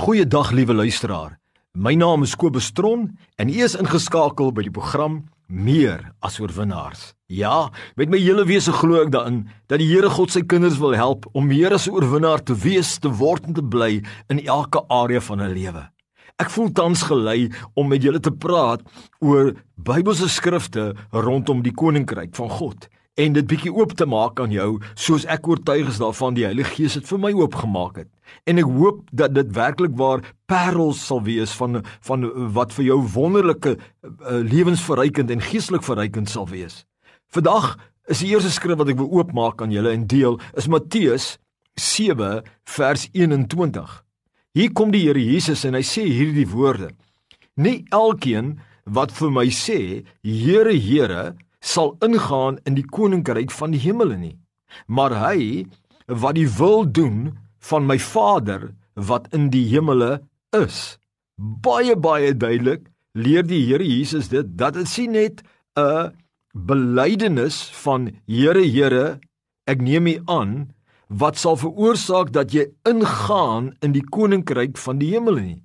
Goeiedag liewe luisteraar. My naam is Kobus Tron en u is ingeskakel by die program Meer as oorwinnaars. Ja, met my hele wese glo ek daarin dat die Here God sy kinders wil help om meer as 'n oorwinnaar te wees, te word en te bly in elke area van hulle lewe. Ek voel tans gelei om met julle te praat oor Bybelse skrifte rondom die koninkryk van God en dit bietjie oop te maak aan jou soos ek oortuig is daarvan die Heilige Gees het vir my oopgemaak het. En ek hoop dat dit werklik waar parels sal wees van van wat vir jou wonderlike uh, lewensverrykend en geestelik verrykend sal wees. Vandag is die eerste skrif wat ek wil oopmaak aan julle en deel is Matteus 7 vers 21. Hier kom die Here Jesus en hy sê hierdie woorde: Nie elkeen wat vir my sê, Here, Here, sal ingaan in die koninkryk van die hemele nie. Maar hy wat die wil doen van my Vader wat in die hemele is. Baie baie duidelik leer die Here Jesus dit dat dit sien net 'n belydenis van Here Here ek neem u aan wat sal veroorsaak dat jy ingaan in die koninkryk van die hemele nie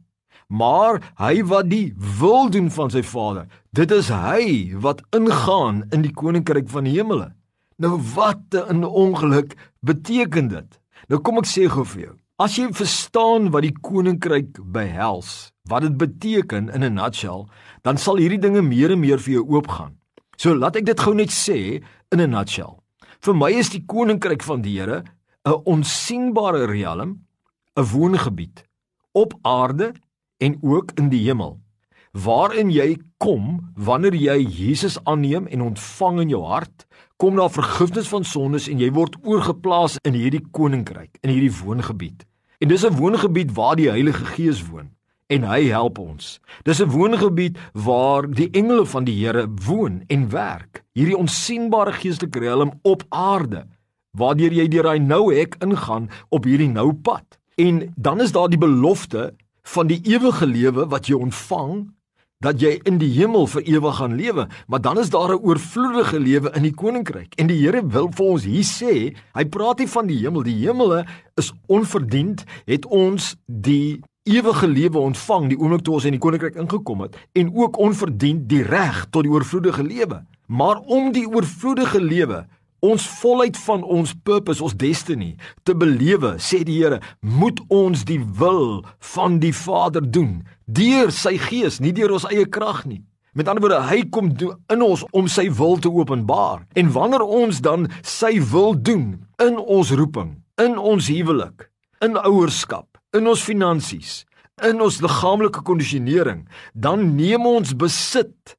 maar hy wat die wil doen van sy Vader. Dit is hy wat ingaan in die koninkryk van die hemele. Nou wat 'n ongeluk beteken dit? Nou kom ek sê gou vir jou. As jy verstaan wat die koninkryk behels, wat dit beteken in 'n nutshell, dan sal hierdie dinge meer en meer vir jou oopgaan. So laat ek dit gou net sê in 'n nutshell. Vir my is die koninkryk van die Here 'n onsigbare riem, 'n woongebied op aarde en ook in die hemel waarin jy kom wanneer jy Jesus aanneem en ontvang in jou hart kom daar vergifnis van sondes en jy word oorgeplaas in hierdie koninkryk in hierdie woongebied. En dis 'n woongebied waar die Heilige Gees woon en hy help ons. Dis 'n woongebied waar die engele van die Here woon en werk. Hierdie onsigbare geestelike riem op aarde waardeur jy deur daai nou hek ingaan op hierdie nou pad. En dan is daar die belofte van die ewige lewe wat jy ontvang dat jy in die hemel vir ewig gaan lewe, maar dan is daar 'n oorvloedige lewe in die koninkryk. En die Here wil vir ons hier sê, hy praat nie van die hemel, die hemele is onverdiend, het ons die ewige lewe ontvang die oomblik toe ons in die koninkryk ingekom het en ook onverdiend die reg tot die oorvloedige lewe. Maar om die oorvloedige lewe ons volheid van ons purpose, ons destiny te belewe, sê die Here, moet ons die wil van die Vader doen deur sy gees, nie deur ons eie krag nie. Met ander woorde, hy kom in ons om sy wil te openbaar. En wanneer ons dan sy wil doen in ons roeping, in ons huwelik, in ouerskap, in ons finansies, in ons liggaamlike kondisionering, dan neem ons besit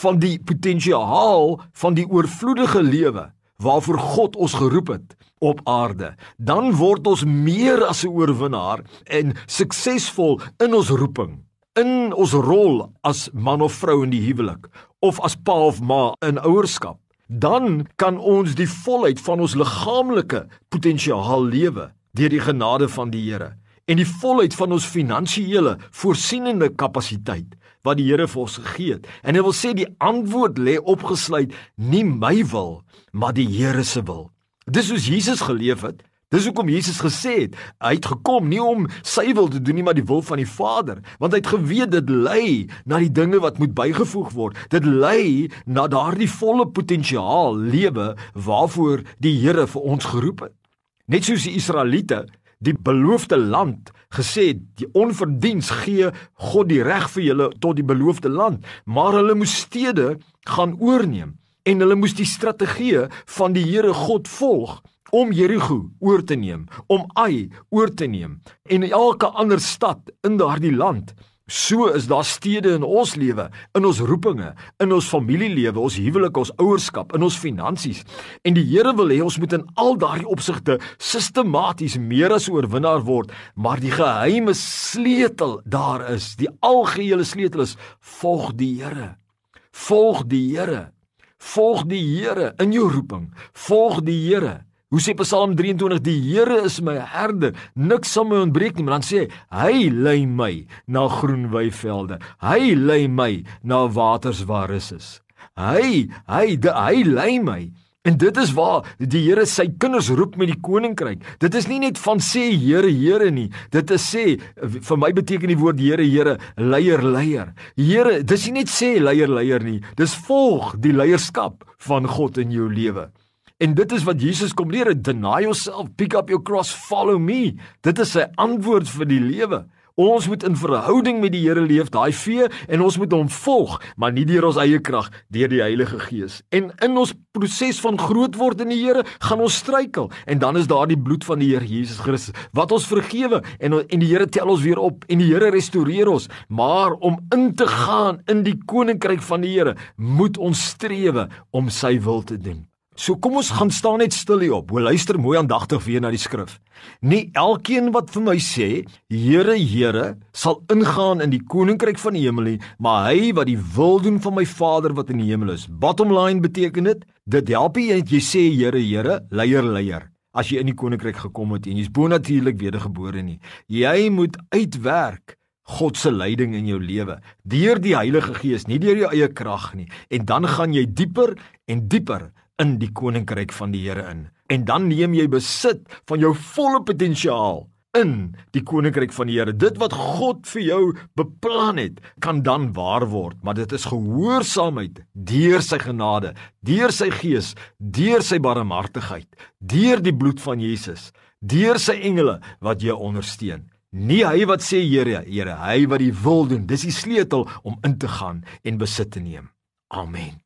van die potensiaal van die oorvloedige lewe waarvoor God ons geroep het op aarde, dan word ons meer as 'n oorwinnaar en suksesvol in ons roeping, in ons rol as man of vrou in die huwelik of as pa of ma in ouerskap. Dan kan ons die volheid van ons liggaamlike potensiaal lewe deur die genade van die Here en die volheid van ons finansiële voorsienende kapasiteit wat die Here vir ons gegee het. En hy wil sê die antwoord lê opgesluit nie my wil, maar die Here se wil. Dis soos Jesus geleef het. Dis hoekom Jesus gesê het, hy het gekom nie om sy wil te doen nie, maar die wil van die Vader, want hy het geweet dit lei na die dinge wat moet bygevoeg word. Dit lei na daardie volle potensiaal lewe waarvoor die Here vir ons geroep het. Net soos die Israeliete die beloofde land gesê die onverdiens gee God die reg vir julle tot die beloofde land. Maar hulle moes stede gaan oorneem en hulle moes die strategie van die Here God volg om Jerigo oor te neem om Ai oor te neem en elke ander stad in daardie land So is daar stede in ons lewe, in ons roepinge, in ons familielewe, ons huwelik, ons ouerskap, in ons finansies. En die Here wil hê ons moet in al daardie opsigte sistematies meer as oorwinnaar word, maar die geheime sleutel daar is, die algehele sleutel is volg die Here. Volg die Here. Volg die Here in jou roeping. Volg die Here. Hoe sê Psalm 23: Die Here is my herder, niks sal my ontbreek nie, maar dan sê hy, hy lei my na groen weivelde. Hy lei my na waters waar rus is. Hy, hy, de, hy lei my En dit is waar die Here sy kinders roep met die koninkryk. Dit is nie net van sê Here, Here nie. Dit is sê vir my beteken die woord Here, Here, leier, leier. Here, dis nie net sê leier, leier nie. Dis volg die leierskap van God in jou lewe. En dit is wat Jesus kom leer, deny yourself, pick up your cross, follow me. Dit is sy antwoord vir die lewe. Ons moet in verhouding met die Here leef, daai vee en ons moet hom volg, maar nie deur ons eie krag, deur die Heilige Gees. En in ons proses van groot word in die Here, gaan ons struikel en dan is daar die bloed van die Here Jesus Christus wat ons vergewe en en die Here tel ons weer op en die Here restoreer ons. Maar om in te gaan in die koninkryk van die Here, moet ons strewe om sy wil te doen. So kom ons gaan staan net stil hier op. Hoe luister mooi aandagtig weer na die skrif. Nie elkeen wat vir my sê, Here, Here, sal ingaan in die koninkryk van die hemel nie, maar hy wat die wil doen van my Vader wat in die hemel is. Bottom line beteken dit, dit help nie jy sê Here, Here, leier, leier as jy in die koninkryk gekom het en jy's bonatuurlik wedergebore nie. Jy moet uitwerk God se leiding in jou lewe deur die Heilige Gees, nie deur jou eie krag nie. En dan gaan jy dieper en dieper in die koninkryk van die Here in. En dan neem jy besit van jou volle potensiaal in die koninkryk van die Here. Dit wat God vir jou beplan het, kan dan waar word, maar dit is gehoorsaamheid deur sy genade, deur sy gees, deur sy barmhartigheid, deur die bloed van Jesus, deur sy engele wat jou ondersteun. Nie hy wat sê Here, Here, hy wat die wil doen. Dis die sleutel om in te gaan en besit te neem. Amen.